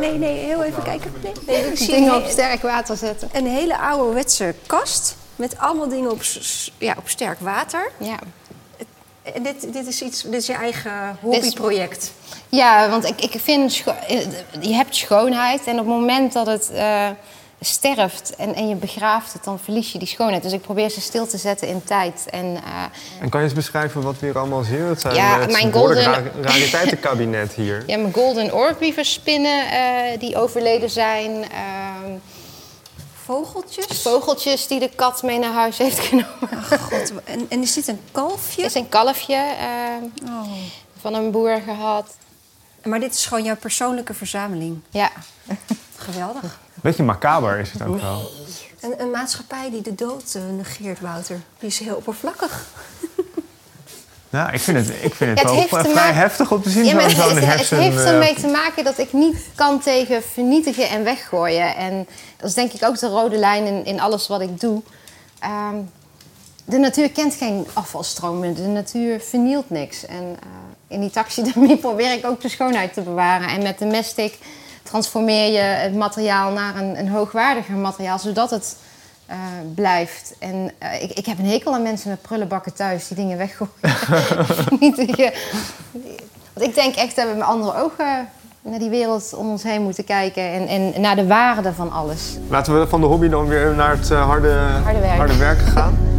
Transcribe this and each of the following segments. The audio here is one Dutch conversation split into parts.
Nee, nee, heel even kijken. Nee, nee, ik zie Dingen een op sterk water zetten. een hele ouderwetse kast met allemaal dingen op, ja, op sterk water. Ja. En dit, dit is iets, dit is je eigen hobbyproject. ja, want ik, ik vind... eh, Je hebt schoonheid en op het moment dat het eh, sterft en, en je begraaft het... dan verlies je die schoonheid. Dus ik probeer ze stil te zetten in tijd. En eh, En kan je eens beschrijven wat we hier allemaal zien? Het zijn Ja, het mijn golden- ra- rariteitenkabinet hier. ja, mijn golden orb spinnen eh, die overleden zijn... ehm, Vogeltjes. vogeltjes die de kat mee naar huis heeft genomen. God, en, en is dit een kalfje? Dit is een kalfje eh, Oh. van een boer gehad. Maar dit is gewoon jouw persoonlijke verzameling. Ja. Geweldig. Beetje macaber is het ook wel. Een, een maatschappij die de dood eh, negeert, Wouter. Die is heel oppervlakkig. Nou, ik vind het, ik vind het, Het wel vrij maken- heftig om te zien, Ja, het, het- het hersen... heeft eh, ermee te maken dat ik niet kan tegen vernietigen en weggooien. En dat is denk ik ook de rode lijn in, in alles wat ik doe. Ehm, de natuur kent geen afvalstromen. De natuur vernielt niks. En eh, in die taxidermie probeer ik ook de schoonheid te bewaren. En met de mestic transformeer je het materiaal naar een, een hoogwaardiger materiaal, zodat het eh, blijft. En eh, ik, ik heb een hekel aan mensen met prullenbakken thuis die dingen weggooien. Want ik denk echt dat we met andere ogen naar die wereld om ons heen moeten kijken. En, en naar de waarde van alles. Laten we van de hobby dan weer naar het eh, harde, Harde werk. werken gaan.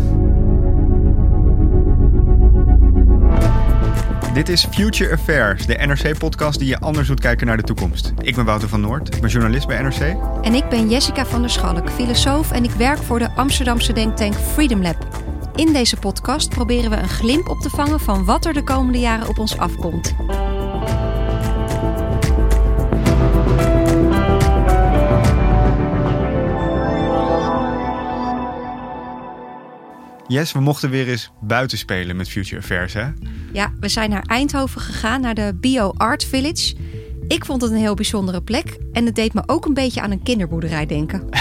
Dit is Future Affairs, de NRC-podcast die je anders doet kijken naar de toekomst. Ik ben Wouter van Noord, ik ben journalist bij NRC. En ik ben Jessica van der Schalk, filosoof en ik werk voor de Amsterdamse denktank Freedom Lab. In deze podcast proberen we een glimp op te vangen van wat er de komende jaren op ons afkomt. Yes, we mochten weer eens buiten spelen met Future Affairs, hè? Ja, we zijn naar Eindhoven gegaan, naar de Bio Art Village. Ik vond het een heel bijzondere plek en het deed me ook een beetje aan een kinderboerderij denken.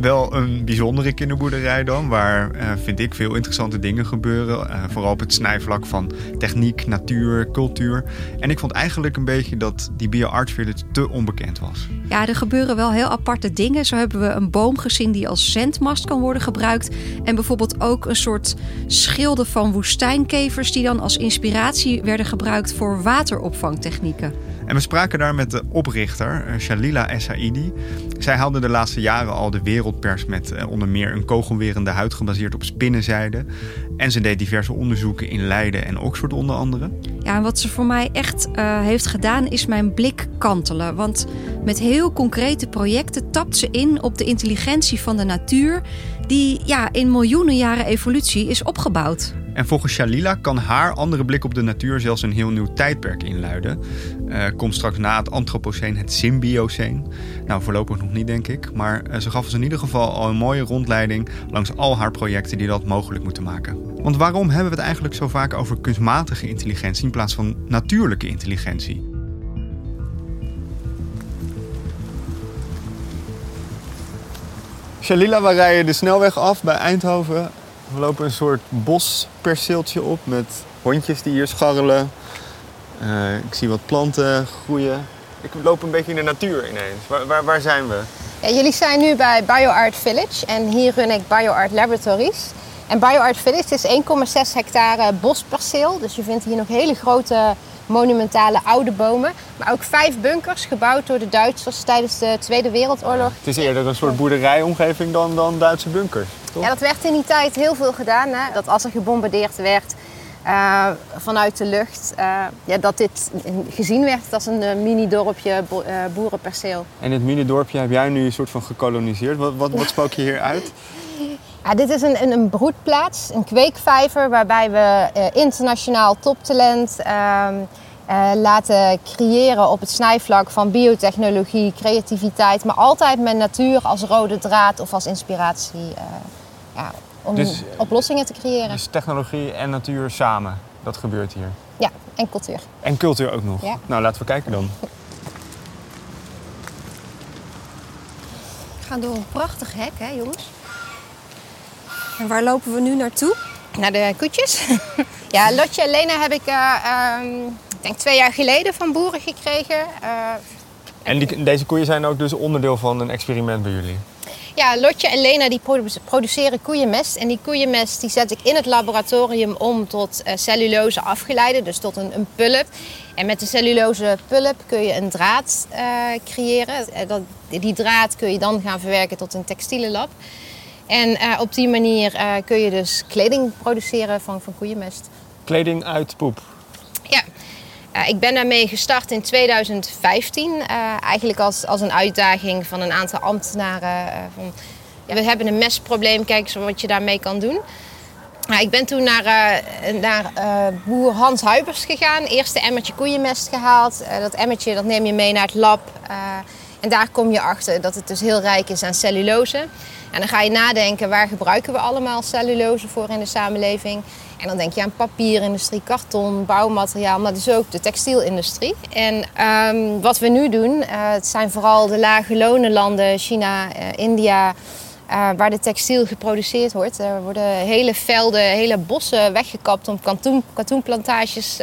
Wel een bijzondere kinderboerderij dan, waar, eh, vind ik, veel interessante dingen gebeuren. Eh, vooral op het snijvlak van techniek, natuur, cultuur. En ik vond eigenlijk een beetje dat die Bio Art Village te onbekend was. Ja, er gebeuren wel heel aparte dingen. Zo hebben we een boom gezien die als zendmast kan worden gebruikt. En bijvoorbeeld ook een soort schilden van woestijnkevers... die dan als inspiratie werden gebruikt voor wateropvangtechnieken. En we spraken daar met de oprichter, eh, Shalila Essaidi. Zij haalde de laatste jaren al de wereldpers met eh, onder meer een kogelwerende huid gebaseerd op spinnenzijde. En ze deed diverse onderzoeken in Leiden en Oxford onder andere. Ja, en wat ze voor mij echt eh, heeft gedaan is mijn blik kantelen. Want met heel concrete projecten tapt ze in op de intelligentie van de natuur... die ja, in miljoenen jaren evolutie is opgebouwd. En volgens Shalila kan haar andere blik op de natuur zelfs een heel nieuw tijdperk inluiden. Eh komt straks na het Anthropoceen het Symbioceen. Nou, voorlopig nog niet, denk ik. Maar eh, ze gaf ons in ieder geval al een mooie rondleiding langs al haar projecten die dat mogelijk moeten maken. Want waarom hebben we het eigenlijk zo vaak over kunstmatige intelligentie in plaats van natuurlijke intelligentie? Shalila, we rijden de snelweg af bij Eindhoven. We lopen een soort bosperceeltje op met hondjes die hier scharrelen. Eh, ik zie wat planten groeien. Ik loop een beetje in de natuur ineens. Waar, waar, waar zijn we? Ja, jullie zijn nu bij BioArt Village en hier run ik BioArt Laboratories. En BioArt Village is 1,6 hectare bosperceel. Dus je vindt hier nog hele grote monumentale oude bomen. Maar ook vijf bunkers gebouwd door de Duitsers tijdens de Tweede Wereldoorlog. Het is eerder een soort boerderijomgeving dan, dan Duitse bunkers, toch? Ja, dat werd in die tijd heel veel gedaan. Hè? Dat als er gebombardeerd werd eh, vanuit de lucht, eh, ja, dat dit gezien werd als een eh, mini-dorpje bo- boerenperceel. En dit mini-dorpje heb jij nu een soort van gekoloniseerd. Wat, wat, wat spook je hier uit? Ja, dit is een, een, een broedplaats, een kweekvijver, waarbij we internationaal toptalent ehm, eh, laten creëren op het snijvlak van biotechnologie, creativiteit, maar altijd met natuur als rode draad of als inspiratie ja, om Dus- oplossingen te creëren. Dus technologie en natuur samen. Dat gebeurt hier. Ja, en cultuur. En cultuur ook nog. Ja. Nou, laten we kijken dan. We gaan door een prachtig hek, hè jongens? En waar lopen we nu naartoe? Naar de koetjes. ja, Lotje en Lena heb ik, eh, ehm, ik denk twee jaar geleden van boeren gekregen. Eh, En die, deze koeien zijn ook dus onderdeel van een experiment bij jullie. Ja, Lotje en Lena die produ- produceren koeienmest. En die koeienmest die zet ik in het laboratorium om tot eh, cellulose afgeleide, dus tot een, een pulp. En met de cellulose pulp kun je een draad eh, creëren. Eh, dat, die draad kun je dan gaan verwerken tot een textiele lab. En op die manier kun je dus kleding produceren van, van koeienmest. Kleding uit poep. Ja, ik ben daarmee gestart in 2015. eh, eigenlijk als, als een uitdaging van een aantal ambtenaren. eh, van, ja, we hebben een mestprobleem, kijk eens wat je daarmee kan doen. Nou, ik ben toen naar, eh, naar eh, boer Hans Huibers gegaan. Eerst een emmertje koeienmest gehaald. Eh, dat emmertje dat neem je mee naar het lab. En daar kom je achter dat het dus heel rijk is aan cellulose. En dan ga je nadenken, waar gebruiken we allemaal cellulose voor in de samenleving? En dan denk je aan papierindustrie, karton, bouwmateriaal, maar dus ook de textielindustrie. En ehm, wat we nu doen, eh, het zijn vooral de lage lonenlanden, China, eh, India, eh, waar de textiel geproduceerd wordt. Er worden hele velden, hele bossen weggekapt om katoen, katoenplantages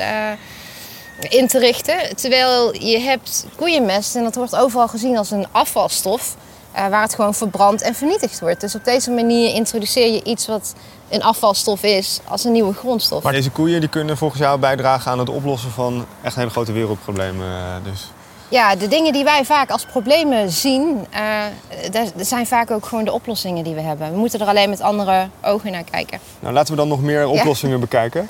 in te richten. Terwijl je hebt koeienmest en dat wordt overal gezien als een afvalstof. eh, waar het gewoon verbrand en vernietigd wordt. Dus op deze manier introduceer je iets wat een afvalstof is als een nieuwe grondstof. Maar deze koeien die kunnen volgens jou bijdragen aan het oplossen van echt hele grote wereldproblemen. eh, Dus. Ja, de dingen die wij vaak als problemen zien, eh, dat zijn vaak ook gewoon de oplossingen die we hebben. We moeten er alleen met andere ogen naar kijken. Nou, laten we dan nog meer oplossingen bekijken.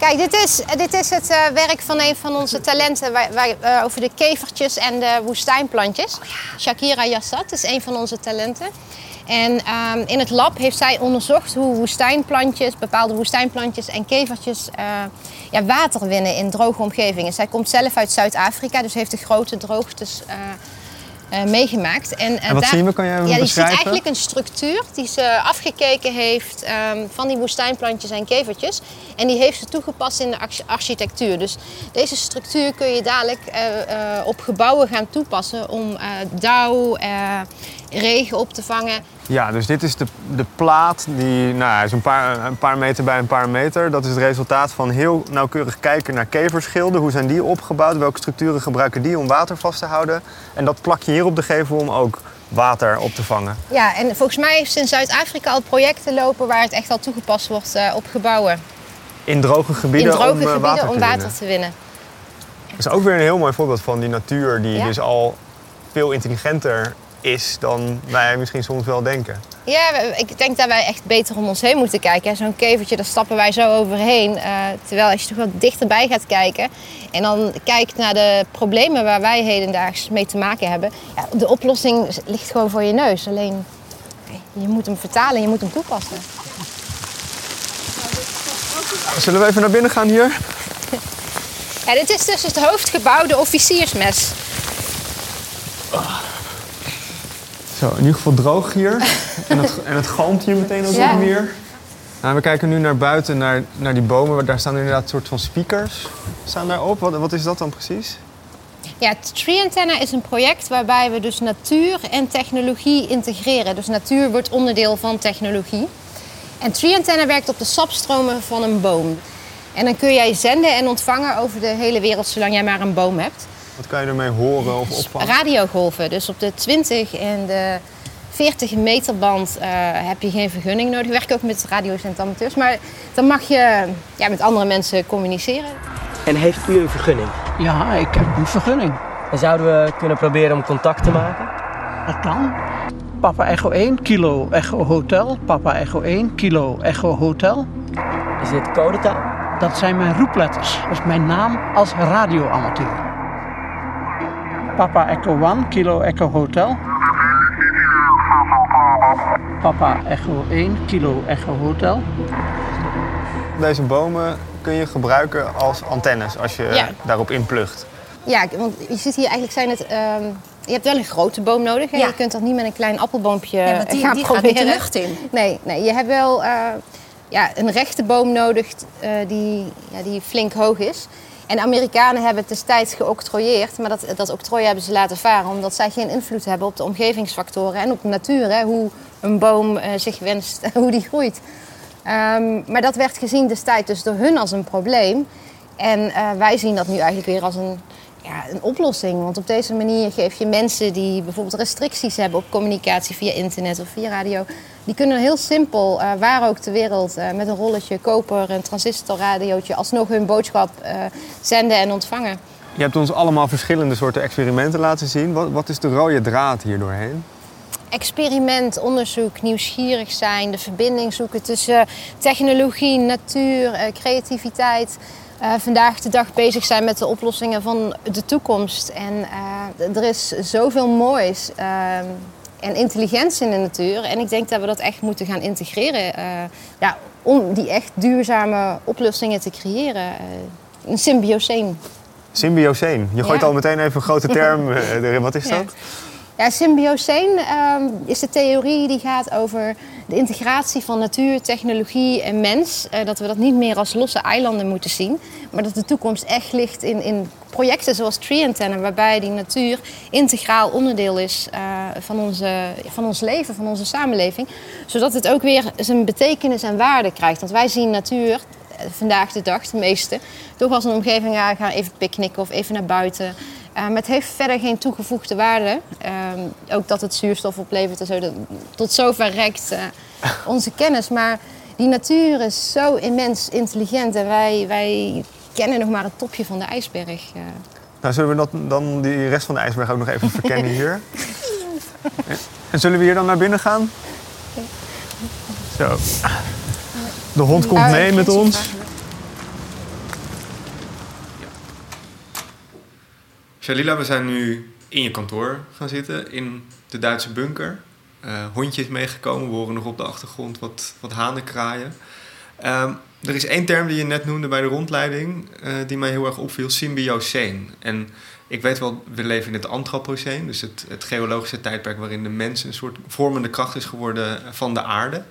Kijk, dit is, dit is het eh, werk van een van onze talenten wij, wij, eh, over de kevertjes en de woestijnplantjes. Shakira Yassat is een van onze talenten. En ehm, in het lab heeft zij onderzocht hoe woestijnplantjes, bepaalde woestijnplantjes en kevertjes eh, ja, water winnen in droge omgevingen. Zij komt zelf uit Zuid-Afrika, dus heeft de grote droogtes eh, eh, meegemaakt. En, En wat zien we? Kan even ja, je ziet beschrijven? eigenlijk een structuur die ze afgekeken heeft ehm, van die woestijnplantjes en kevertjes. En die heeft ze toegepast in de arch- architectuur. Dus deze structuur kun je dadelijk eh, eh, op gebouwen gaan toepassen om eh, dauw, eh, regen op te vangen. Ja, dus dit is de, de plaat die nou, is een, paar, een paar meter bij een paar meter. Dat is het resultaat van heel nauwkeurig kijken naar keverschilden. Hoe zijn die opgebouwd? Welke structuren gebruiken die om water vast te houden? En dat plak je hier op de gevel om ook water op te vangen. Ja, en volgens mij heeft in Zuid-Afrika al projecten lopen waar het echt al toegepast wordt eh, op gebouwen. In droge gebieden, in droge om, eh, gebieden water, om te water te winnen. Dat is ook weer een heel mooi voorbeeld van die natuur die Ja. dus al veel intelligenter is dan wij misschien soms wel denken. Ja, ik denk dat wij echt beter om ons heen moeten kijken. Zo'n kevertje, daar stappen wij zo overheen. Eh, terwijl als je toch wat dichterbij gaat kijken... en dan kijkt naar de problemen waar wij hedendaags mee te maken hebben... Ja, de oplossing ligt gewoon voor je neus. Alleen, je moet hem vertalen en je moet hem toepassen. Zullen we even naar binnen gaan hier? Ja, dit is dus het hoofdgebouw, de officiersmes. Zo, in ieder geval droog hier. en, het, en het galmt hier meteen ook Ja. wat meer. Nou, we kijken nu naar buiten, naar, naar die bomen. Daar staan inderdaad een soort van speakers staan daarop. Wat, wat is dat dan precies? Ja, Tree Antenna is een project waarbij we dus natuur en technologie integreren. Dus natuur wordt onderdeel van technologie. En Tree Antenna werkt op de sapstromen van een boom. En dan kun jij zenden en ontvangen over de hele wereld zolang jij maar een boom hebt. Wat kan je ermee horen of opvangen? Radiogolven, dus op de 20 en de 40 meter band eh, heb je geen vergunning nodig. Ik werk ook met radio's en amateurs. Maar dan mag je ja, met andere mensen communiceren. En heeft u een vergunning? Ja, ik heb een vergunning. En zouden we kunnen proberen om contact te maken? Dat kan. Papa Echo 1, Kilo Echo Hotel. Papa Echo 1, Kilo Echo Hotel. Is dit codetaal? Dat zijn mijn roepletters. Dat is mijn naam als radioamateur. Papa Echo 1, Kilo Echo Hotel. Papa Echo 1, Kilo Echo Hotel. Deze bomen kun je gebruiken als antennes als je Ja. daarop inplugt. Ja, want je ziet hier eigenlijk zijn het... ehm, je hebt wel een grote boom nodig. Hè? Ja. Je kunt dat niet met een klein appelboompje Ja, want die- gaan die gaat proberen. de lucht in. Nee, nee je hebt wel eh, ja, een rechte boom nodig eh, die, ja, die flink hoog is. En Amerikanen hebben het destijds geoctrooieerd. Maar dat, dat octrooi hebben ze laten varen. Omdat zij geen invloed hebben op de omgevingsfactoren. En op de natuur. Hè, hoe een boom eh, zich wenst, hoe die groeit. Ehm, maar dat werd gezien destijds dus door hun als een probleem. En eh, wij zien dat nu eigenlijk weer als een, ja, een oplossing. Want op deze manier geef je mensen die bijvoorbeeld restricties hebben op communicatie via internet of via radio. Die kunnen heel simpel, eh, waar ook ter wereld, eh, met een rolletje koper, een transistorradiootje, alsnog hun boodschap eh, zenden en ontvangen. Je hebt ons allemaal verschillende soorten experimenten laten zien. Wat, wat is de rode draad hier doorheen? experiment, onderzoek, nieuwsgierig zijn, de verbinding zoeken tussen technologie, natuur, creativiteit. Vandaag de dag bezig zijn met de oplossingen van de toekomst. En er is zoveel moois eh, en intelligentie in de natuur. En ik denk dat we dat echt moeten gaan integreren. eh, ja, om die echt duurzame oplossingen te creëren. Eh, een symbioseen. Symbioseen. Je gooit Ja. al meteen even een grote term eh, erin. Wat is dat? Ja, symbioseen ehm, is de theorie die gaat over de integratie van natuur, technologie en mens. Eh, dat we dat niet meer als losse eilanden moeten zien, maar dat de toekomst echt ligt in, in projecten zoals Tree Antenna, waarbij die natuur integraal onderdeel is eh, van, onze, van ons leven, van onze samenleving. Zodat het ook weer zijn betekenis en waarde krijgt. Want wij zien natuur eh, vandaag de dag, de meeste, toch als een omgeving, ja, ga even picknicken of even naar buiten. Maar het heeft verder geen toegevoegde waarde. Ehm, ook dat het zuurstof oplevert en zo. dat- tot zover rekt eh, onze kennis. Maar die natuur is zo immens intelligent en wij, wij kennen nog maar het topje van de ijsberg. eh. Nou, zullen we dat, dan die rest van de ijsberg ook nog even verkennen hier? En zullen we hier dan naar binnen gaan? Zo. De hond komt Ah, mee met ons. Shalila, we zijn nu in je kantoor gaan zitten in de Duitse bunker. Eh hondje is meegekomen, we horen nog op de achtergrond wat, wat hanen kraaien. Ehm, er is één term die je net noemde bij de rondleiding, eh, die mij heel erg opviel, symbioseen. En ik weet wel, we leven in het antropoceen, dus het, het geologische tijdperk waarin de mens een soort vormende kracht is geworden van de aarde.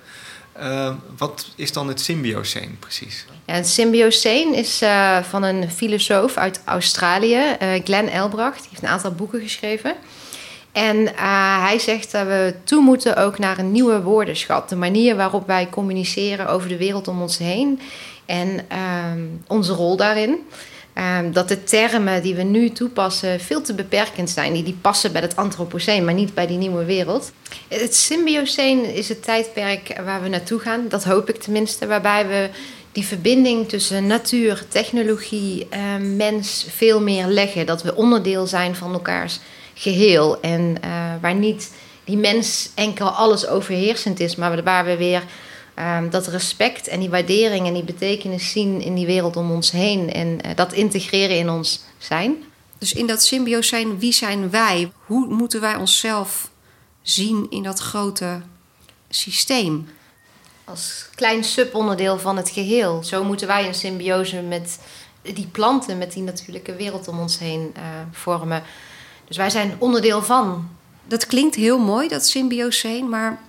Ehm, wat is dan het symbioseen precies? Ja, het symbioseen is eh, van een filosoof uit Australië, eh Glenn Elbracht. Die heeft een aantal boeken geschreven. En eh, hij zegt dat we toe moeten ook naar een nieuwe woordenschat. De manier waarop wij communiceren over de wereld om ons heen. En ehm, onze rol daarin. Ehm, dat de termen die we nu toepassen veel te beperkend zijn. Die, die passen bij het antropoceen, maar niet bij die nieuwe wereld. Het symbioseen is het tijdperk waar we naartoe gaan. Dat hoop ik tenminste. Waarbij we die verbinding tussen natuur, technologie, eh, mens veel meer leggen. Dat we onderdeel zijn van elkaars geheel. En eh, waar niet die mens enkel alles overheersend is, maar waar we weer ehm, dat respect en die waardering en die betekenis zien in die wereld om ons heen. En eh, dat integreren in ons zijn. Dus in dat symbioseen, wie zijn wij? Hoe moeten wij onszelf zien in dat grote systeem? Als klein subonderdeel van het geheel. Zo moeten wij een symbiose met die planten, met die natuurlijke wereld om ons heen eh, vormen. Dus wij zijn onderdeel van. Dat klinkt heel mooi, dat symbioseen, maar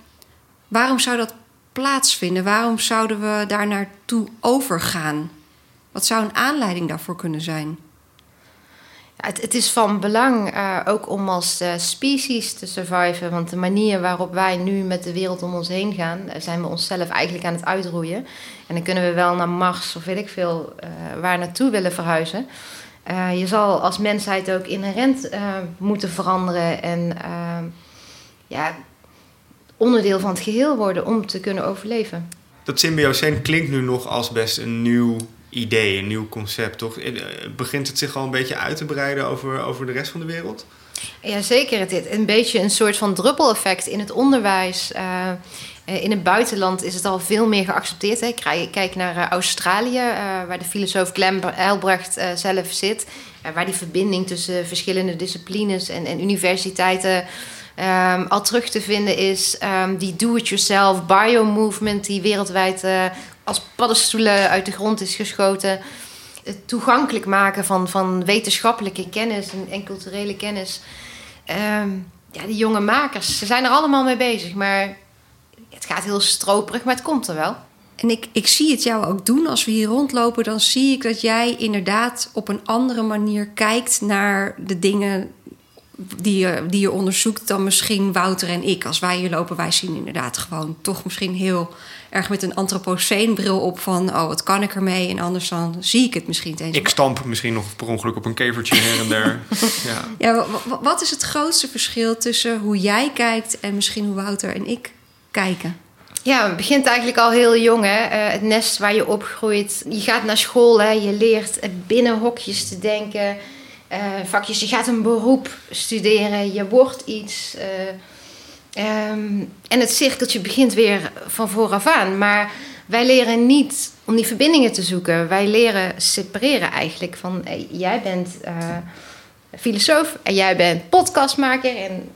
waarom zou dat plaatsvinden? Waarom zouden we daar naartoe overgaan? Wat zou een aanleiding daarvoor kunnen zijn? Het, is van belang eh, ook om als eh, species te surviven. Want de manier waarop wij nu met de wereld om ons heen gaan, eh, zijn we onszelf eigenlijk aan het uitroeien. En dan kunnen we wel naar Mars of weet ik veel waar naartoe willen verhuizen. Je zal als mensheid ook inherent moeten veranderen. En ja, onderdeel van het geheel worden om te kunnen overleven. Dat symbioseen klinkt nu nog als best een nieuw idee, een nieuw concept, toch? Eh, Begint het zich al een beetje uit te breiden over, over de rest van de wereld? Ja, zeker. Het is een beetje een soort van druppeleffect in het onderwijs. Eh, eh, in het buitenland is het al veel meer geaccepteerd. Hè. Kijk, naar Australië, uh, waar de filosoof Glenn Elbrecht zelf zit. waar die verbinding tussen verschillende disciplines en, en universiteiten um, al terug te vinden is. Um, die do-it-yourself bio-movement die wereldwijd als paddenstoelen uit de grond is geschoten. Het toegankelijk maken van, van wetenschappelijke kennis en, en culturele kennis. Um, ja, die jonge makers, ze zijn er allemaal mee bezig. Maar het gaat heel stroperig, maar het komt er wel. En ik, ik zie het jou ook doen. Als we hier rondlopen, dan zie ik dat jij inderdaad op een andere manier kijkt naar de dingen die je, die je onderzoekt dan misschien Wouter en ik. Als wij hier lopen, wij zien inderdaad gewoon toch misschien heel erg met een antropoceenbril op van... oh, wat kan ik ermee? En anders dan zie ik het misschien eens. Ik stamp misschien nog per ongeluk op een kevertje her en der. ja. ja, wat is het grootste verschil tussen hoe jij kijkt... en misschien hoe Wouter en ik kijken? Ja, het begint eigenlijk al heel jong. Hè? Uh, het nest waar je opgroeit. Je gaat naar school, hè? je leert binnen hokjes te denken. Uh, vakjes, je gaat een beroep studeren, je wordt iets. Uh, um, en het cirkeltje begint weer van vooraf aan. Maar wij leren niet om die verbindingen te zoeken. Wij leren separeren eigenlijk. Van hey, jij bent filosoof en jij bent podcastmaker. En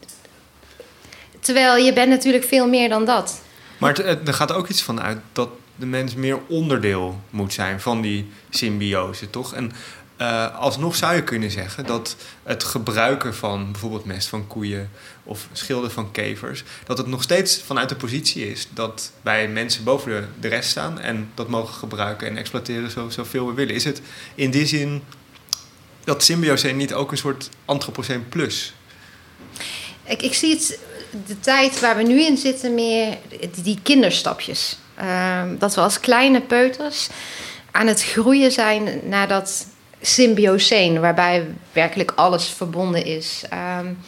Terwijl je bent natuurlijk veel meer dan dat. Maar er gaat ook iets van uit dat de mens meer onderdeel moet zijn van die symbiose, toch? En uh, alsnog zou je kunnen zeggen dat het gebruiken van bijvoorbeeld mest van koeien of schilden van kevers, dat het nog steeds vanuit de positie is dat wij mensen boven de, de rest staan en dat mogen gebruiken en exploiteren zo, zoveel we willen. Is het in die zin dat symbiose niet ook een soort antropoceen plus? Ik, ik zie het de tijd waar we nu in zitten meer die kinderstapjes. Ehm, dat we als kleine peuters aan het groeien zijn naar dat symbioseen, waarbij werkelijk alles verbonden is. Um,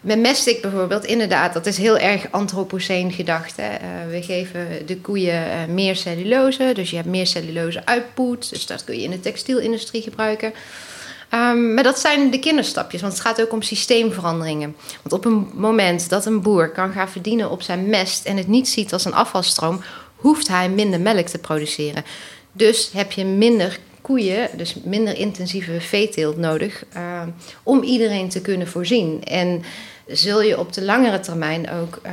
met mestik bijvoorbeeld, inderdaad, dat is heel erg antropoceen gedacht. Hè? Uh, we geven de koeien uh, meer cellulose, dus je hebt meer cellulose uitpoet. Dus dat kun je in de textielindustrie gebruiken. Um, maar dat zijn de kinderstapjes, want het gaat ook om systeemveranderingen. Want op een moment dat een boer kan gaan verdienen op zijn mest en het niet ziet als een afvalstroom, hoeft hij minder melk te produceren. Dus heb je minder koeien, dus minder intensieve veeteelt nodig uh, om iedereen te kunnen voorzien. En zul je op de langere termijn ook uh,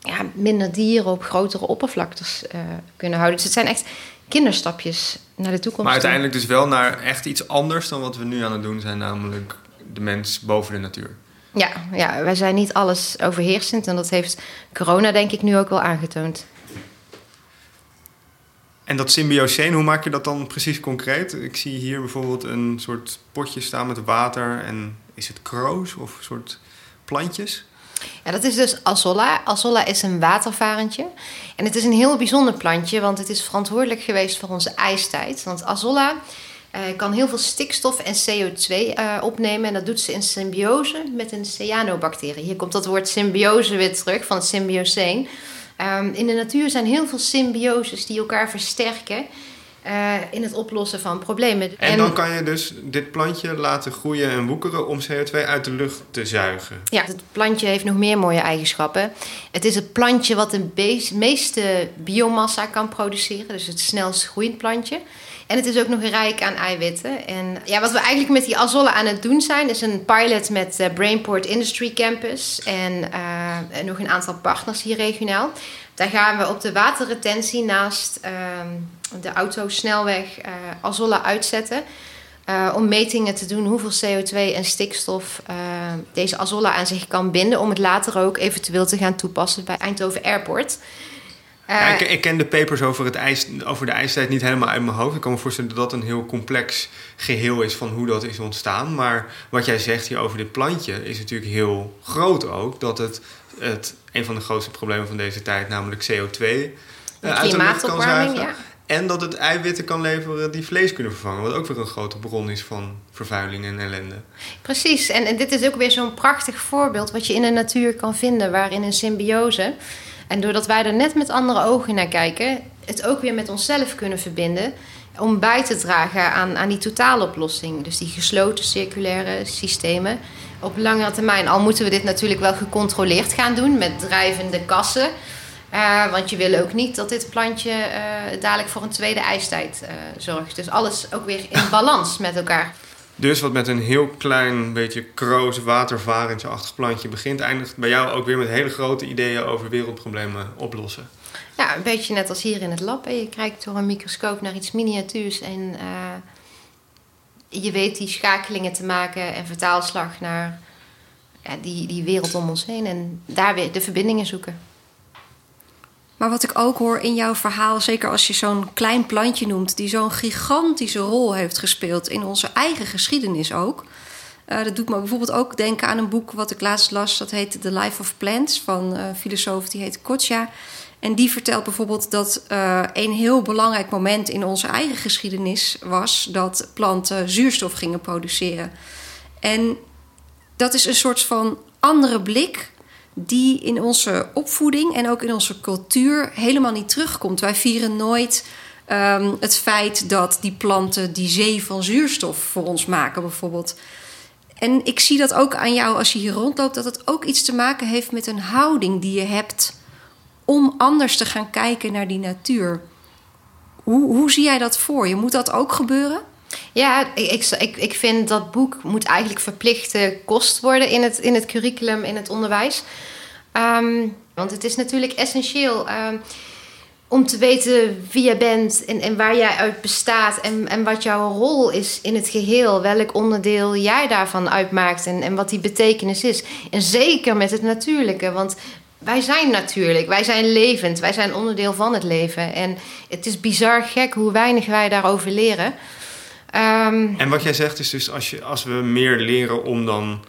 ja, minder dieren op grotere oppervlaktes uh, kunnen houden. Dus het zijn echt kinderstapjes naar de toekomst. Maar uiteindelijk dus wel naar echt iets anders dan wat we nu aan het doen zijn, namelijk de mens boven de natuur. Ja, ja wij zijn niet alles overheersend en dat heeft corona denk ik nu ook wel aangetoond. En dat symbioseen, hoe maak je dat dan precies concreet? Ik zie hier bijvoorbeeld een soort potje staan met water en is het kroos of een soort plantjes? Ja, dat is dus Azolla. Azolla is een watervarentje. En het is een heel bijzonder plantje, want het is verantwoordelijk geweest voor onze ijstijd. Want Azolla uh, kan heel veel stikstof en CO2 uh, eh, opnemen. En dat doet ze in symbiose met een cyanobacterie. Hier komt dat woord symbiose weer terug van het symbioseen. Um, in de natuur zijn heel veel symbioses die elkaar versterken. Uh, in het oplossen van problemen. En, en, dan kan je dus dit plantje laten groeien en woekeren om CO2 uit de lucht te zuigen. Ja, het plantje heeft nog meer mooie eigenschappen. Het is het plantje wat de meeste biomassa kan produceren, dus het snelst groeiend plantje. En het is ook nog rijk aan eiwitten. En ja, wat we eigenlijk met die azolle aan het doen zijn, is een pilot met de Brainport Industry Campus en uh, nog een aantal partners hier regionaal. Daar gaan we op de waterretentie naast uh, de autosnelweg uh, azolla uitzetten. Uh, om metingen te doen hoeveel CO2 en stikstof deze azolla aan zich kan binden. Om het later ook eventueel te gaan toepassen bij Eindhoven Airport. Ja, ik, ik, ken de papers over, het ijs, over de ijstijd niet helemaal uit mijn hoofd. Ik kan me voorstellen dat dat een heel complex geheel is van hoe dat is ontstaan. Maar wat jij zegt hier over dit plantje is natuurlijk heel groot ook. Dat het, het een van de grootste problemen van deze tijd, namelijk CO2, uh, uit de lucht kan zuigen. Ja. En dat het eiwitten kan leveren die vlees kunnen vervangen. Wat ook weer een grote bron is van vervuiling en ellende. Precies, en, en dit is ook weer zo'n prachtig voorbeeld wat je in de natuur kan vinden, waarin een symbiose. En doordat wij er net met andere ogen naar kijken, het ook weer met onszelf kunnen verbinden. Om bij te dragen aan, aan die totaaloplossing. Dus die gesloten circulaire systemen op langere termijn. Al moeten we dit natuurlijk wel gecontroleerd gaan doen met drijvende kassen. Uh, want je wil ook niet dat dit plantje uh, dadelijk voor een tweede ijstijd uh, zorgt. Dus alles ook weer in balans met elkaar. Dus wat met een heel klein beetje kroos watervarensachtig plantje begint, eindigt bij jou ook weer met hele grote ideeën over wereldproblemen oplossen. Ja, een beetje net als hier in het lab. Je kijkt door een microscoop naar iets miniatuurs en je weet die schakelingen te maken en vertaalslag naar ja, die, die wereld om ons heen en daar weer de verbindingen zoeken. Maar wat ik ook hoor in jouw verhaal, zeker als je zo'n klein plantje noemt, die zo'n gigantische rol heeft gespeeld in onze eigen geschiedenis ook. Uh, dat doet me bijvoorbeeld ook denken aan een boek wat ik laatst las. Dat heet The Life of Plants van een filosoof die heet Kotja. En die vertelt bijvoorbeeld dat uh, een heel belangrijk moment in onze eigen geschiedenis was dat planten zuurstof gingen produceren. En dat is een soort van andere blik die in onze opvoeding en ook in onze cultuur helemaal niet terugkomt. Wij vieren nooit um, het feit dat die planten die zee van zuurstof voor ons maken, bijvoorbeeld. En ik zie dat ook aan jou als je hier rondloopt, dat het ook iets te maken heeft met een houding die je hebt om anders te gaan kijken naar die natuur. Hoe, hoe zie jij dat voor je? Moet dat ook gebeuren? Ja, ik, ik, ik vind dat boek moet eigenlijk verplichte kost worden in het, in het curriculum, in het onderwijs. Um, want het is natuurlijk essentieel um, om te weten wie je bent en, en waar jij uit bestaat en, en wat jouw rol is in het geheel. Welk onderdeel jij daarvan uitmaakt en, en wat die betekenis is. En zeker met het natuurlijke, want wij zijn natuurlijk, wij zijn levend, wij zijn onderdeel van het leven. En het is bizar gek hoe weinig wij daarover leren. Um, en wat jij zegt is dus als, je, als we meer leren om dan,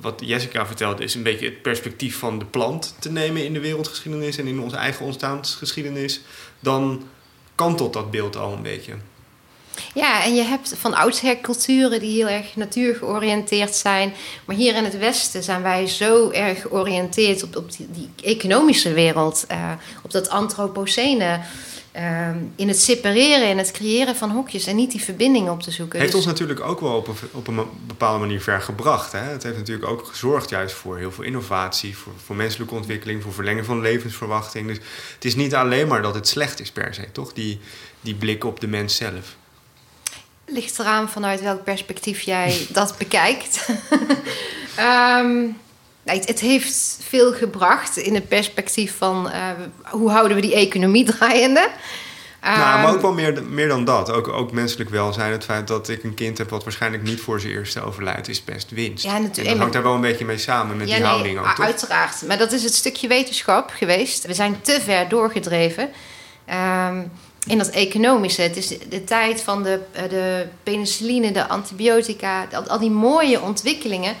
wat Jessica vertelde, is een beetje het perspectief van de plant te nemen in de wereldgeschiedenis en in onze eigen ontstaansgeschiedenis, dan kantelt dat beeld al een beetje. Ja, en je hebt van oudsher culturen die heel erg natuurgeoriënteerd zijn. Maar hier in het Westen zijn wij zo erg georiënteerd op, op die, die economische wereld, uh, op dat antropocene. Uh, in het separeren en het creëren van hokjes en niet die verbinding op te zoeken. Heeft dus... ons natuurlijk ook wel op een, op een bepaalde manier ver gebracht. Hè? Het heeft natuurlijk ook gezorgd juist voor heel veel innovatie, voor, voor menselijke ontwikkeling, voor verlengen van levensverwachting. Dus het is niet alleen maar dat het slecht is per se, toch? Die, die blik op de mens zelf. Ligt eraan vanuit welk perspectief jij dat bekijkt. um, het, het, heeft veel gebracht in het perspectief van uh, hoe houden we die economie draaiende. Nou, maar ook ehm, wel meer, meer dan dat. Ook, ook menselijk welzijn. Het feit dat ik een kind heb wat waarschijnlijk niet voor zijn eerste overlijdt, is best winst. Ja, natuurlijk. En dat hangt daar wel een beetje mee samen met die nee, houding ook. Toch? Uiteraard. Maar dat is het stukje wetenschap geweest. We zijn te ver doorgedreven. Um, in dat economische. Het is de tijd van de, eh, de penicilline, de antibiotica, al die mooie ontwikkelingen.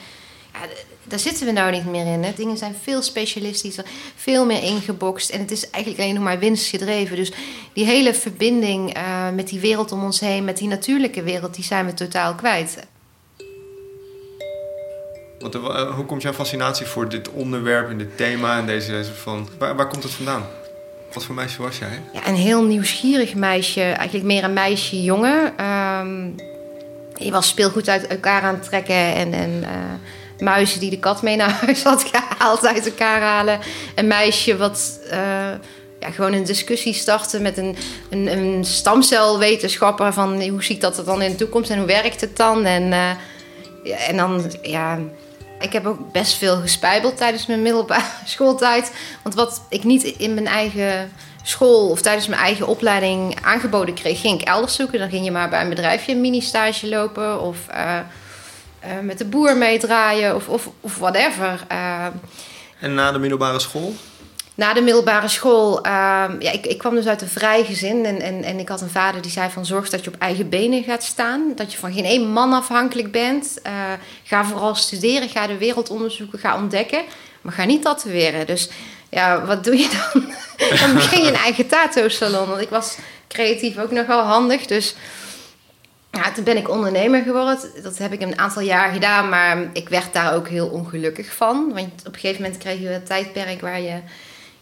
Ja, daar zitten we nou niet meer in. Hè. Dingen zijn veel specialistischer, veel meer ingebokst. En het is eigenlijk alleen nog maar winstgedreven. Dus die hele verbinding uh, met die wereld om ons heen, met die natuurlijke wereld, die zijn we totaal kwijt. Want, uh, hoe komt jouw fascinatie voor dit onderwerp en dit thema en deze, deze van. Waar, waar komt het vandaan? Wat voor meisje was jij? Ja, een heel nieuwsgierig meisje. Eigenlijk meer een meisje-jongen. Um, je was speelgoed uit elkaar aan het trekken. En, en uh, muizen die de kat mee naar huis had gehaald uit elkaar halen. Een meisje wat... Uh, ja, gewoon een discussie starten met een, een, een, stamcelwetenschapper van hoe ziet dat er dan in de toekomst en hoe werkt het dan? En, uh, ja, en dan, ja, ik heb ook best veel gespijbeld tijdens mijn middelbare schooltijd. Want wat ik niet in mijn eigen school of tijdens mijn eigen opleiding aangeboden kreeg, ging ik elders zoeken. Dan ging je maar bij een bedrijfje een mini-stage lopen of met de boer meedraaien of, of, of whatever. Uh, en na de middelbare school? na de middelbare school, uh, ja, ik, ik kwam dus uit een vrij gezin. En, en, en ik had een vader die zei van zorg dat je op eigen benen gaat staan. Dat je van geen één man afhankelijk bent. Uh, ga vooral studeren, ga de wereld onderzoeken, ga ontdekken. Maar ga niet tatoeëren. Dus ja, wat doe je dan? dan begin je een eigen tattoo-salon. Want ik was creatief ook nog wel handig. Dus ja, toen ben ik ondernemer geworden. Dat heb ik een aantal jaar gedaan, maar ik werd daar ook heel ongelukkig van. Want op een gegeven moment kreeg je een tijdperk waar je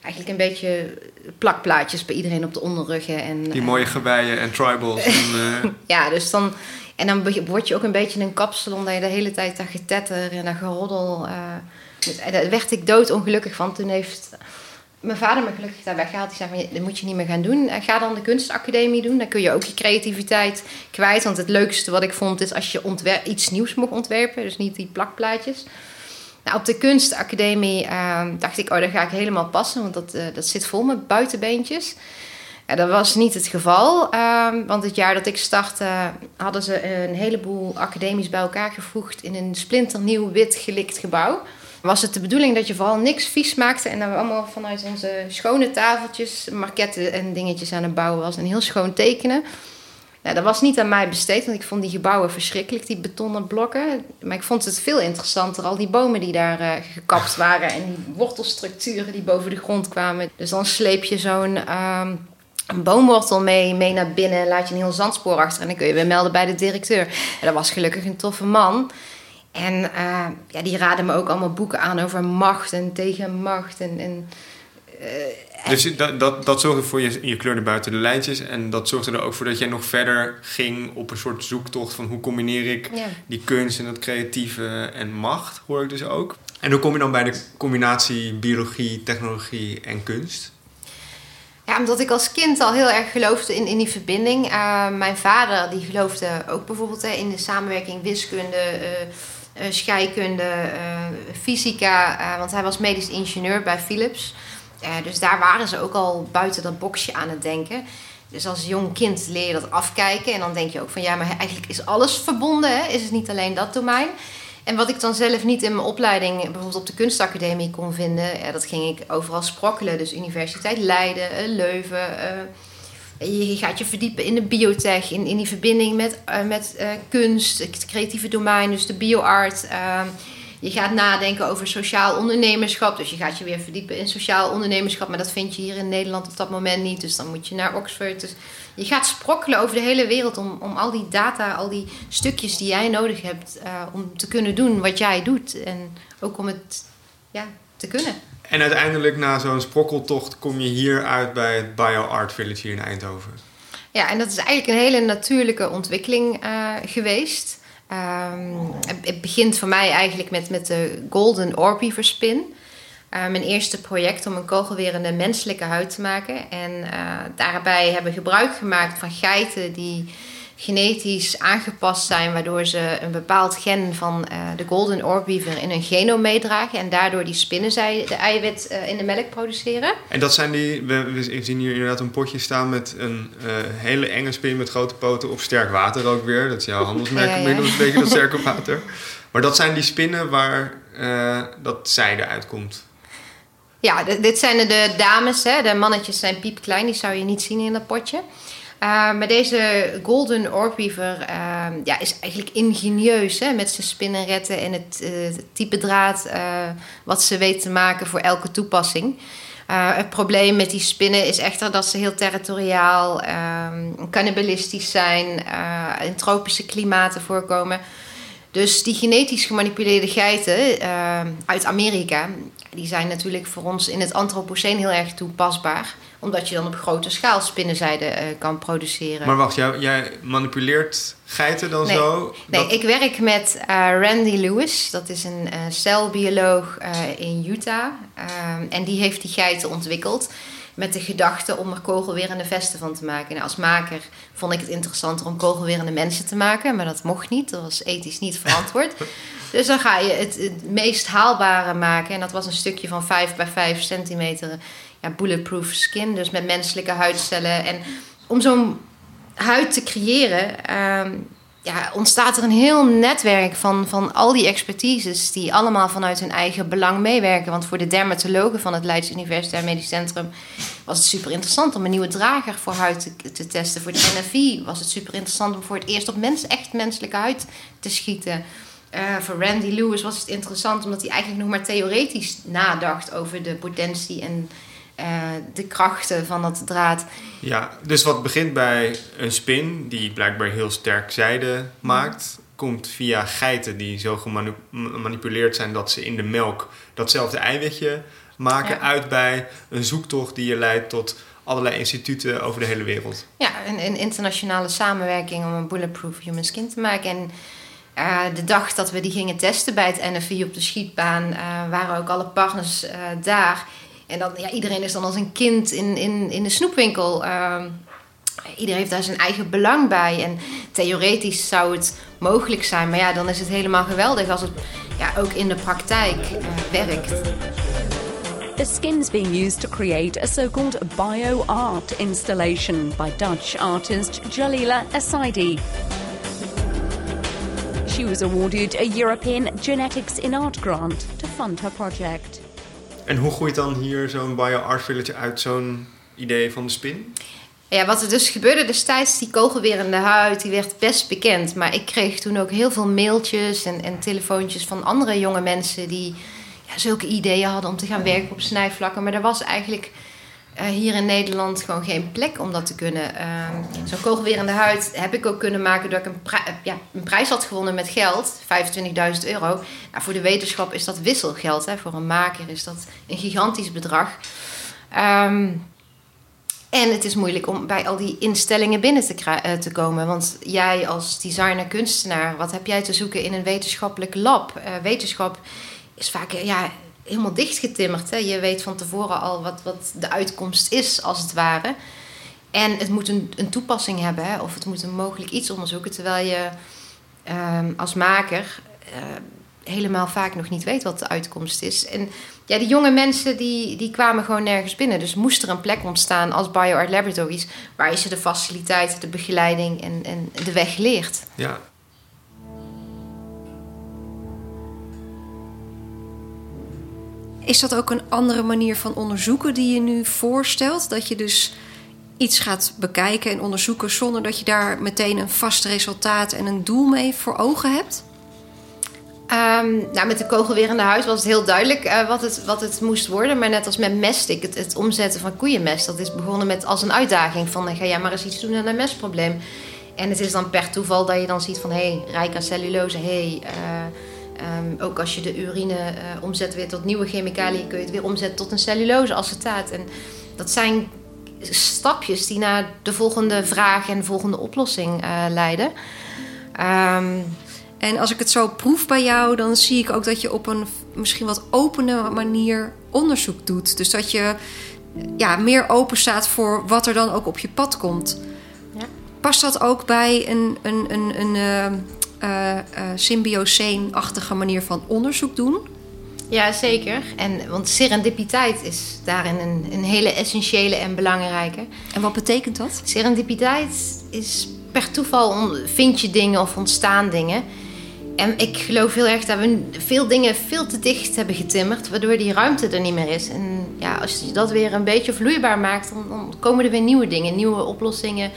eigenlijk een beetje plakplaatjes bij iedereen op de onderruggen. En, Die mooie geweien en tribals. en, eh, ja, dus dan... En dan word je ook een beetje een kapsalon dat je de hele tijd dat getetter en dat geroddel... eh, en daar werd ik doodongelukkig van. Toen heeft mijn vader me gelukkig daar weggehaald. Die zei van, dat moet je niet meer gaan doen. Eh, Ga dan de kunstacademie doen. Dan kun je ook je creativiteit kwijt. Want het leukste wat ik vond is als je iets nieuws mocht ontwerpen. Dus niet die plakplaatjes. Nou, op de kunstacademie eh, dacht ik, oh, daar ga ik helemaal passen. Want dat, eh, dat zit vol met buitenbeentjes. Ja, dat was niet het geval. ehm, want het jaar dat ik startte hadden ze een heleboel academies bij elkaar gevoegd... in een splinternieuw wit gelikt gebouw was het de bedoeling dat je vooral niks vies maakte. En dat we allemaal vanuit onze schone tafeltjes, marketten en dingetjes aan het bouwen was. En heel schoon tekenen. Nou, dat was niet aan mij besteed, want ik vond die gebouwen verschrikkelijk, die betonnen blokken. Maar ik vond het veel interessanter, al die bomen die daar eh, gekapt waren. En die wortelstructuren die boven de grond kwamen. Dus dan sleep je zo'n... ehm, een boomwortel mee, mee naar binnen en laat je een heel zandspoor achter. En dan kun je weer melden bij de directeur. En dat was gelukkig een toffe man. En eh, ja, die raden me ook allemaal boeken aan over macht en tegenmacht. En, en, eh, Dus dat, dat, dat zorgde voor je, je kleurde buiten de lijntjes. En dat zorgde er ook voor dat jij nog verder ging op een soort zoektocht van hoe combineer ik Ja. die kunst en dat creatieve en macht, hoor ik dus ook. En hoe kom je dan bij de combinatie biologie, technologie en kunst? Ja, omdat ik als kind al heel erg geloofde in, in die verbinding. Eh, mijn vader die geloofde ook bijvoorbeeld hè, in de samenwerking wiskunde, scheikunde, eh, fysica. eh, want hij was medisch ingenieur bij Philips. Eh, dus daar waren ze ook al buiten dat boxje aan het denken. Dus als jong kind leer je dat afkijken. En dan denk je ook van ja, maar eigenlijk is alles verbonden. Hè? Is het niet alleen dat domein? En wat ik dan zelf niet in mijn opleiding, bijvoorbeeld op de kunstacademie, kon vinden, ja, dat ging ik overal sprokkelen. Dus Universiteit Leiden, eh, Leuven. Je gaat je verdiepen in de biotech, in, in die verbinding met, eh, met eh, kunst, het creatieve domein, dus de bioart. Ehm, je gaat nadenken over sociaal ondernemerschap. Dus je gaat je weer verdiepen in sociaal ondernemerschap. Maar dat vind je hier in Nederland op dat moment niet. Dus dan moet je naar Oxford. Dus je gaat sprokkelen over de hele wereld om, om al die data, al die stukjes die jij nodig hebt eh, om te kunnen doen wat jij doet. En ook om het ja, te kunnen. En uiteindelijk na zo'n sprokkeltocht kom je hier uit bij het BioArt Village hier in Eindhoven. Ja, en dat is eigenlijk een hele natuurlijke ontwikkeling eh, geweest. Ehm, het, begint voor mij eigenlijk met, met de Golden Orbeaver Spin. Eh, mijn eerste project om een kogelwerende menselijke huid te maken. En eh, daarbij hebben we gebruik gemaakt van geiten die genetisch aangepast zijn, waardoor ze een bepaald gen van eh, de Golden Orbeaver in hun genoom meedragen. En daardoor die spinnenzij de eiwit eh, in de melk produceren. En dat zijn die, we, we zien hier inderdaad een potje staan met een eh, hele enge spin met grote poten op sterk water ook weer. Dat is jouw handelsmerk Ja, ja. inmiddels een beetje, dat sterke water. Maar dat zijn die spinnen waar dat zijde uitkomt. Ja, d- dit zijn de, de dames. Hè. De mannetjes zijn piepklein. Die zou je niet zien in dat potje. Eh, maar deze Golden Orbeaver eh, ja, is eigenlijk ingenieus. Hè, met zijn spinnenretten en het, eh, type draad wat ze weet te maken voor elke toepassing. Het probleem met die spinnen is echter dat ze heel territoriaal, ehm cannibalistisch zijn, in tropische klimaten voorkomen. Dus die genetisch gemanipuleerde geiten uit Amerika, die zijn natuurlijk voor ons in het antropoceen heel erg toepasbaar. Omdat je dan op grote schaal spinnenzijde eh, kan produceren. Maar wacht, jij, jij manipuleert geiten dan Nee, zo? Nee, Dat- ik werk met eh, Randy Lewis. Dat is een eh, celbioloog in Utah. Ehm, en die heeft die geiten ontwikkeld met de gedachte om er kogelwerende vesten van te maken. Nou, als maker vond ik het interessanter om kogelwerende mensen te maken. Maar dat mocht niet. Dat was ethisch niet verantwoord. dus dan ga je het, het meest haalbare maken. En dat was een stukje van 5 bij 5 centimeter bulletproof skin. Dus met menselijke huidcellen. En om zo'n huid te creëren, ehm, ja, ontstaat er een heel netwerk van, van al die expertises die allemaal vanuit hun eigen belang meewerken. Want voor de dermatologen van het Leids Universitair Medisch Centrum was het super interessant om een nieuwe drager voor huid te, te testen. Voor de NFI was het super interessant om voor het eerst op mens, echt menselijke huid te schieten. Eh, voor Randy Lewis was het interessant omdat hij eigenlijk nog maar theoretisch nadacht over de potentie en eh, de krachten van dat draad. Ja, dus wat begint bij een spin die blijkbaar heel sterk zijde maakt, komt via geiten die zo gemanipuleerd zijn dat ze in de melk datzelfde eiwitje maken, Ja. uit bij een zoektocht die je leidt tot allerlei instituten over de hele wereld. Ja, een, een internationale samenwerking om een bulletproof human skin te maken. En eh, de dag dat we die gingen testen bij het NFI op de schietbaan, eh, waren ook alle partners daar. En dan, ja, iedereen is dan als een kind in, in, in de snoepwinkel. Ehm, iedereen heeft daar zijn eigen belang bij. En theoretisch zou het mogelijk zijn. Maar ja, dan is het helemaal geweldig als het ja, ook in de praktijk eh, werkt. The skin's being used to create a so-called bio-art installation by Dutch artist Jalila Assaidi. She was awarded a European Genetics in Art grant to fund her project. En hoe groeit dan hier zo'n bio-art village uit zo'n idee van de spin? Ja, wat er dus gebeurde destijds, die kogelwerende huid, die werd best bekend. Maar ik kreeg toen ook heel veel mailtjes en, en telefoontjes van andere jonge mensen die ja, zulke ideeën hadden om te gaan werken op snijvlakken. Maar er was eigenlijk eh, hier in Nederland gewoon geen plek om dat te kunnen. Ehm, Zo'n kogelwerende huid heb ik ook kunnen maken doordat ik een, eh, ja, een prijs had gewonnen met geld, 25.000 euro. Nou, voor de wetenschap is dat wisselgeld. Hè. Voor een maker is dat een gigantisch bedrag. Ehm, en het is moeilijk om bij al die instellingen binnen te, eh, komen. Want jij als designer, kunstenaar, wat heb jij te zoeken in een wetenschappelijk lab? Wetenschap is vaak ja, helemaal dichtgetimmerd. Hè? Je weet van tevoren al wat, wat de uitkomst is, als het ware. En het moet een, toepassing hebben, hè? of het moet een mogelijk iets onderzoeken. Terwijl je ehm, als maker eh, helemaal vaak nog niet weet wat de uitkomst is. En ja, die jonge mensen die, die kwamen gewoon nergens binnen. Dus moest er een plek ontstaan als BioArt Laboratories... waar je ze de faciliteiten, de begeleiding en, en de weg leert. Ja. Is dat ook een andere manier van onderzoeken die je nu voorstelt? Dat je dus iets gaat bekijken en onderzoeken zonder dat je daar meteen een vast resultaat en een doel mee voor ogen hebt? Ehm, nou, met de kogelwerende huid was het heel duidelijk eh, wat, het, wat het moest worden. Maar net als met mestik, het, het omzetten van koeienmest... dat is begonnen met als een uitdaging van... eh, ga jij maar eens iets doen aan een mestprobleem. En het is dan per toeval dat je dan ziet van... hé, hey, rijk aan cellulose, hé... Hey, eh, ehm, ook als je de urine eh, omzet weer tot nieuwe chemicaliën... kun je het weer omzetten tot een cellulose-acetaat. En dat zijn stapjes die naar de volgende vraag en de volgende oplossing eh, leiden. Ehm, En als ik het zo proef bij jou, dan zie ik ook dat je op een misschien wat opene manier onderzoek doet. Dus dat je ja, meer open staat voor wat er dan ook op je pad komt. Ja. Past dat ook bij een, een, een, een eh, eh, symbioseen-achtige manier van onderzoek doen? Ja, zeker. En, want serendipiteit is daarin een, een hele essentiële en belangrijke. En wat betekent dat? Serendipiteit is per toeval on- vind je dingen of ontstaan dingen. En ik geloof heel erg dat we veel dingen veel te dicht hebben getimmerd, waardoor die ruimte er niet meer is. En ja, als je dat weer een beetje vloeibaar maakt, dan, dan komen er weer nieuwe dingen, nieuwe oplossingen,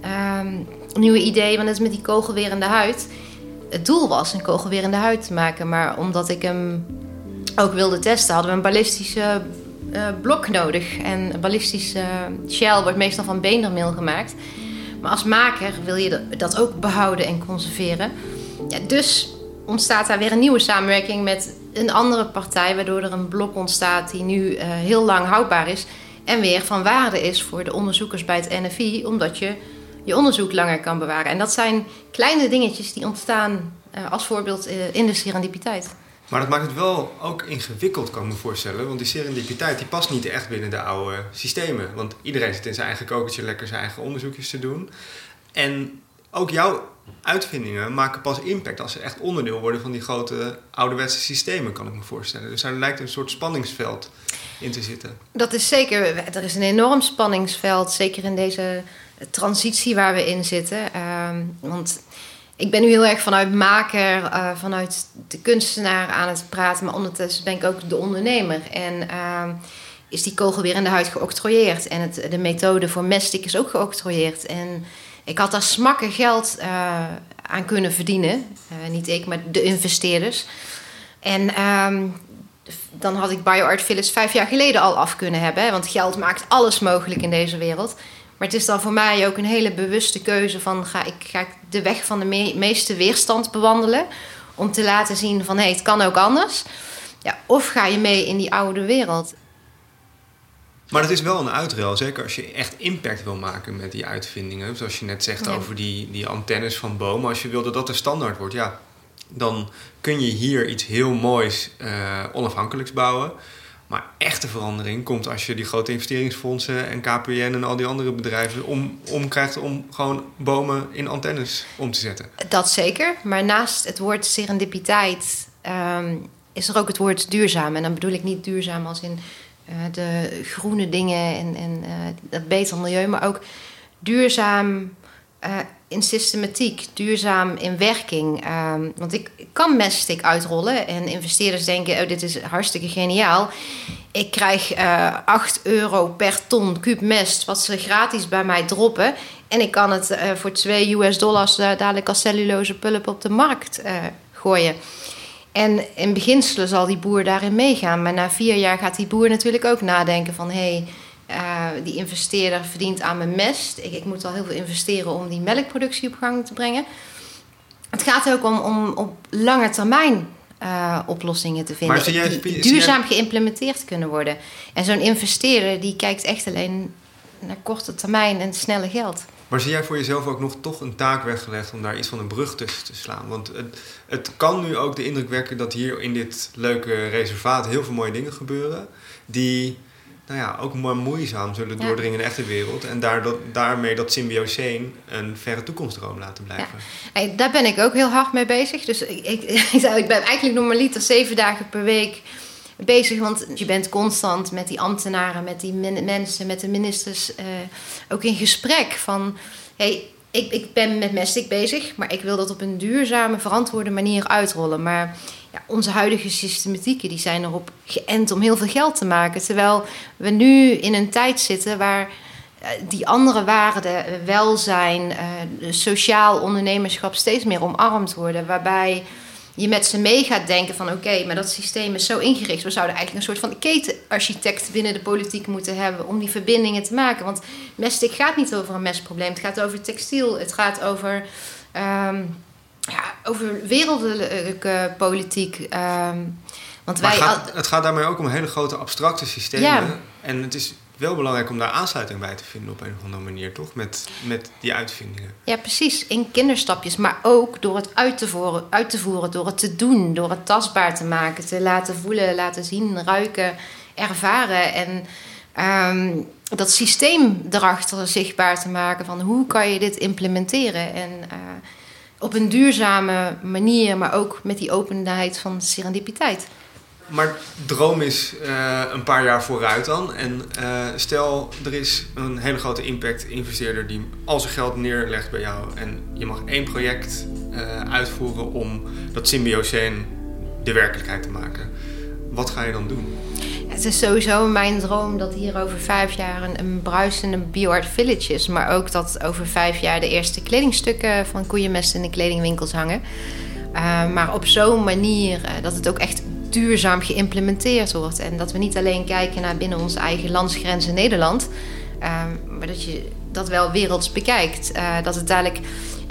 ehm, nieuwe ideeën. Want net met die kogelwerende huid. Het doel was een kogelwerende huid te maken, maar omdat ik hem ook wilde testen, hadden we een ballistische eh, blok nodig. En een ballistische shell wordt meestal van beendermeel gemaakt. Maar als maker wil je dat ook behouden en conserveren. Ja, dus ontstaat daar weer een nieuwe samenwerking met een andere partij, waardoor er een blok ontstaat die nu eh, heel lang houdbaar is. En weer van waarde is voor de onderzoekers bij het NFI, omdat je je onderzoek langer kan bewaren. En dat zijn kleine dingetjes die ontstaan eh, als voorbeeld eh, in de serendipiteit. Maar dat maakt het wel ook ingewikkeld, kan ik me voorstellen. Want die serendipiteit die past niet echt binnen de oude systemen. Want iedereen zit in zijn eigen kokertje lekker zijn eigen onderzoekjes te doen. En ook jouw uitvindingen maken pas impact als ze echt onderdeel worden van die grote ouderwetse systemen, kan ik me voorstellen. Dus daar lijkt een soort spanningsveld in te zitten. Dat is zeker. Er is een enorm spanningsveld, zeker in deze transitie waar we in zitten. Ehm, want ik ben nu heel erg vanuit maker, eh, vanuit de kunstenaar aan het praten, maar ondertussen ben ik ook de ondernemer. En ehm, is die kogel weer in de huid geoctrooieerd. En het, de methode voor mestik is ook geoctrooieerd. En ik had daar smakken geld eh, aan kunnen verdienen. Eh, niet ik, maar de investeerders. En ehm, dan had ik BioArt Village vijf jaar geleden al af kunnen hebben. Want geld maakt alles mogelijk in deze wereld. Maar het is dan voor mij ook een hele bewuste keuze van... ga ik, ga ik de weg van de me- meeste weerstand bewandelen... om te laten zien van hé, hey, het kan ook anders. Ja, of ga je mee in die oude wereld. Maar het is wel een uitruil, zeker als je echt impact wil maken met die uitvindingen. Zoals je net zegt Ja. over die, die antennes van bomen. Als je wil dat dat de standaard wordt, ja, dan kun je hier iets heel moois eh, onafhankelijks bouwen. Maar echte verandering komt als je die grote investeringsfondsen en KPN en al die andere bedrijven om, om krijgt om gewoon bomen in antennes om te zetten. Dat zeker. Maar naast het woord serendipiteit ehm, is er ook het woord duurzaam. En dan bedoel ik niet duurzaam als in eh, de groene dingen en, en eh, dat beter milieu, maar ook duurzaam eh, in systematiek, duurzaam in werking. Ehm, want ik kan messtick uitrollen en investeerders denken: oh, dit is hartstikke geniaal. Ik krijg eh 8 euro per ton kuub wat ze gratis bij mij droppen. En ik kan het eh, voor 2 US dollars dadelijk als cellulose pulp op de markt gooien. En in beginselen zal die boer daarin meegaan. Maar na vier jaar gaat die boer natuurlijk ook nadenken van... hé, hey, eh, die investeerder verdient aan mijn mest. Ik, ik moet al heel veel investeren om die melkproductie op gang te brengen. Het gaat ook om, om op lange termijn eh, oplossingen te vinden. Maar zie jij- die, die zie jij- duurzaam geïmplementeerd kunnen worden. En zo'n investeerder die kijkt echt alleen naar korte termijn en snelle geld. Maar zie jij voor jezelf ook nog toch een taak weggelegd om daar iets van een brug tussen te slaan? Want het, het kan nu ook de indruk wekken dat hier in dit leuke reservaat heel veel mooie dingen gebeuren. Die nou ja, ook maar moeizaam zullen Ja. doordringen in de echte wereld. En daar, dat, daarmee dat symbioseen een verre toekomstdroom laten blijven. Daar ben ik ook heel hard mee bezig. Dus ik, ik, ik ben eigenlijk normaliter zeven dagen per week bezig. Want je bent constant met die ambtenaren, met die mensen, met de ministers eh, ook in gesprek. Van, hey, ik, ik ben met mestik bezig, maar ik wil dat op een duurzame, verantwoorde manier uitrollen. Maar ja, onze huidige systematieken die zijn erop geënt om heel veel geld te maken. Terwijl we nu in een tijd zitten waar eh, die andere waarden, eh, welzijn, eh, sociaal ondernemerschap steeds meer omarmd worden. Waarbij je met ze mee gaat denken van oké, maar dat systeem is zo ingericht. We zouden eigenlijk een soort van ketenarchitect binnen de politiek moeten hebben om die verbindingen te maken. Want mestik gaat niet over een mestprobleem. Het gaat over textiel. Het gaat over, ehm, ja, over wereldlijke politiek. ehm, want Maar wij het al- gaat, het gaat daarmee ook om hele grote abstracte systemen. Ja. En het is wel belangrijk om daar aansluiting bij te vinden op een of andere manier, toch? Met, met die uitvindingen. Ja, precies. In kinderstapjes. Maar ook door het uit te, voeren, uit te voeren, door het te doen, door het tastbaar te maken, te laten voelen, laten zien, ruiken, ervaren. En ehm, dat systeem erachter zichtbaar te maken van hoe kan je dit implementeren. En eh, op een duurzame manier, maar ook met die openheid van serendipiteit. Maar droom is eh, een paar jaar vooruit dan. En eh, stel, er is een hele grote impact-investeerder die al zijn geld neerlegt bij jou. En je mag één project eh, uitvoeren om dat symbioseen de werkelijkheid te maken. Wat ga je dan doen? Het is sowieso mijn droom dat hier over vijf jaar een, bruisende BioArt Village is. Maar ook dat over vijf jaar de eerste kledingstukken van koeienmest in de kledingwinkels hangen. Uh, maar op zo'n manier uh, dat het ook echt duurzaam geïmplementeerd wordt. En dat we niet alleen kijken naar binnen onze eigen landsgrenzen Nederland. Uh, maar dat je dat wel werelds bekijkt. Uh, dat het dadelijk...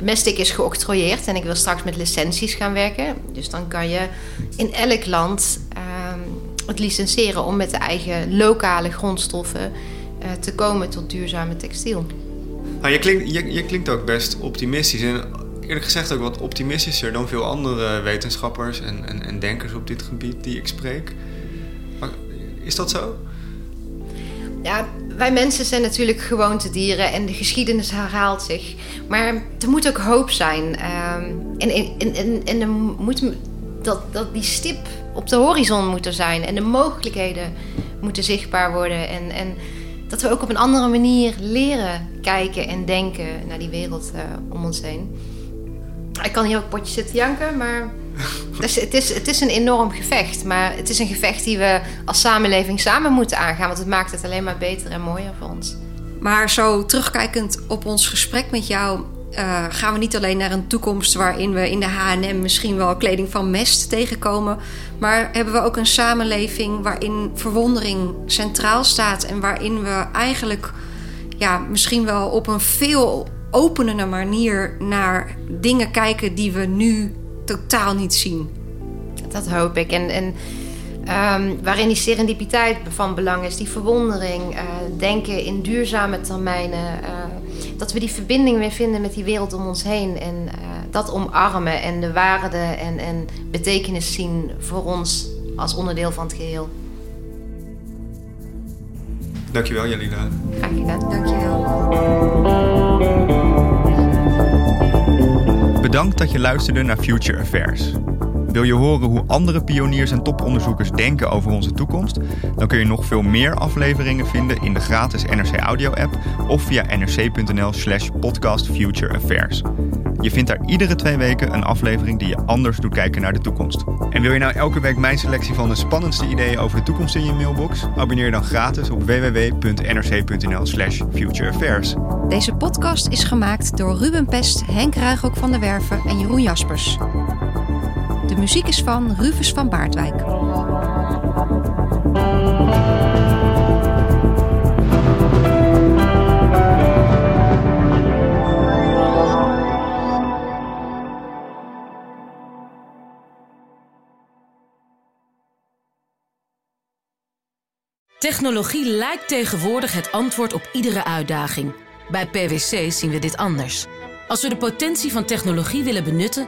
Mestic is geoctrooieerd en ik wil straks met licenties gaan werken. Dus dan kan je in elk land ehm, het licenseren om met de eigen lokale grondstoffen uh, te komen tot duurzame textiel. Nou, je, klinkt, je, je klinkt ook best optimistisch. En eerlijk gezegd ook wat optimistischer dan veel andere wetenschappers en, en, en denkers op dit gebied die ik spreek. Maar is dat zo? Ja, wij mensen zijn natuurlijk gewoontedieren en de geschiedenis herhaalt zich. Maar er moet ook hoop zijn. En, en, en, en er moet dat, dat die stip op de horizon moet er zijn. En de mogelijkheden moeten zichtbaar worden. En, en dat we ook op een andere manier leren kijken en denken naar die wereld uh, om ons heen. Ik kan hier ook potje zitten janken, maar dus het, is, het is een enorm gevecht. Maar het is een gevecht die we als samenleving samen moeten aangaan. Want het maakt het alleen maar beter en mooier voor ons. Maar zo terugkijkend op ons gesprek met jou... eh, gaan we niet alleen naar een toekomst waarin we in de HM misschien wel kleding van mest tegenkomen, maar hebben we ook een samenleving waarin verwondering centraal staat en waarin we eigenlijk ja, misschien wel op een veel openende manier naar dingen kijken die we nu totaal niet zien. Dat hoop ik. En, en ehm, waarin die serendipiteit van belang is, die verwondering, uh, denken in duurzame termijnen. Uh, dat we die verbinding weer vinden met die wereld om ons heen. En uh, dat omarmen en de waarde en, en betekenis zien voor ons als onderdeel van het geheel. Dankjewel, Jalila. Graag gedaan. Dankjewel. Bedankt dat je luisterde naar Future Affairs. Wil je horen hoe andere pioniers en toponderzoekers denken over onze toekomst? Dan kun je nog veel meer afleveringen vinden in de gratis NRC Audio app of via nrc.nl/slash podcast Future Affairs. Je vindt daar iedere twee weken een aflevering die je anders doet kijken naar de toekomst. En wil je nou elke week mijn selectie van de spannendste ideeën over de toekomst in je mailbox? Abonneer dan gratis op www.nrc.nl/slash futureaffairs. Deze podcast is gemaakt door Ruben Pest, Henk Ruigrok van der Werven en Jeroen Jaspers. De muziek is van Rufus van Baardwijk. Technologie lijkt tegenwoordig het antwoord op iedere uitdaging. Bij PwC zien we dit anders. Als we de potentie van technologie willen benutten,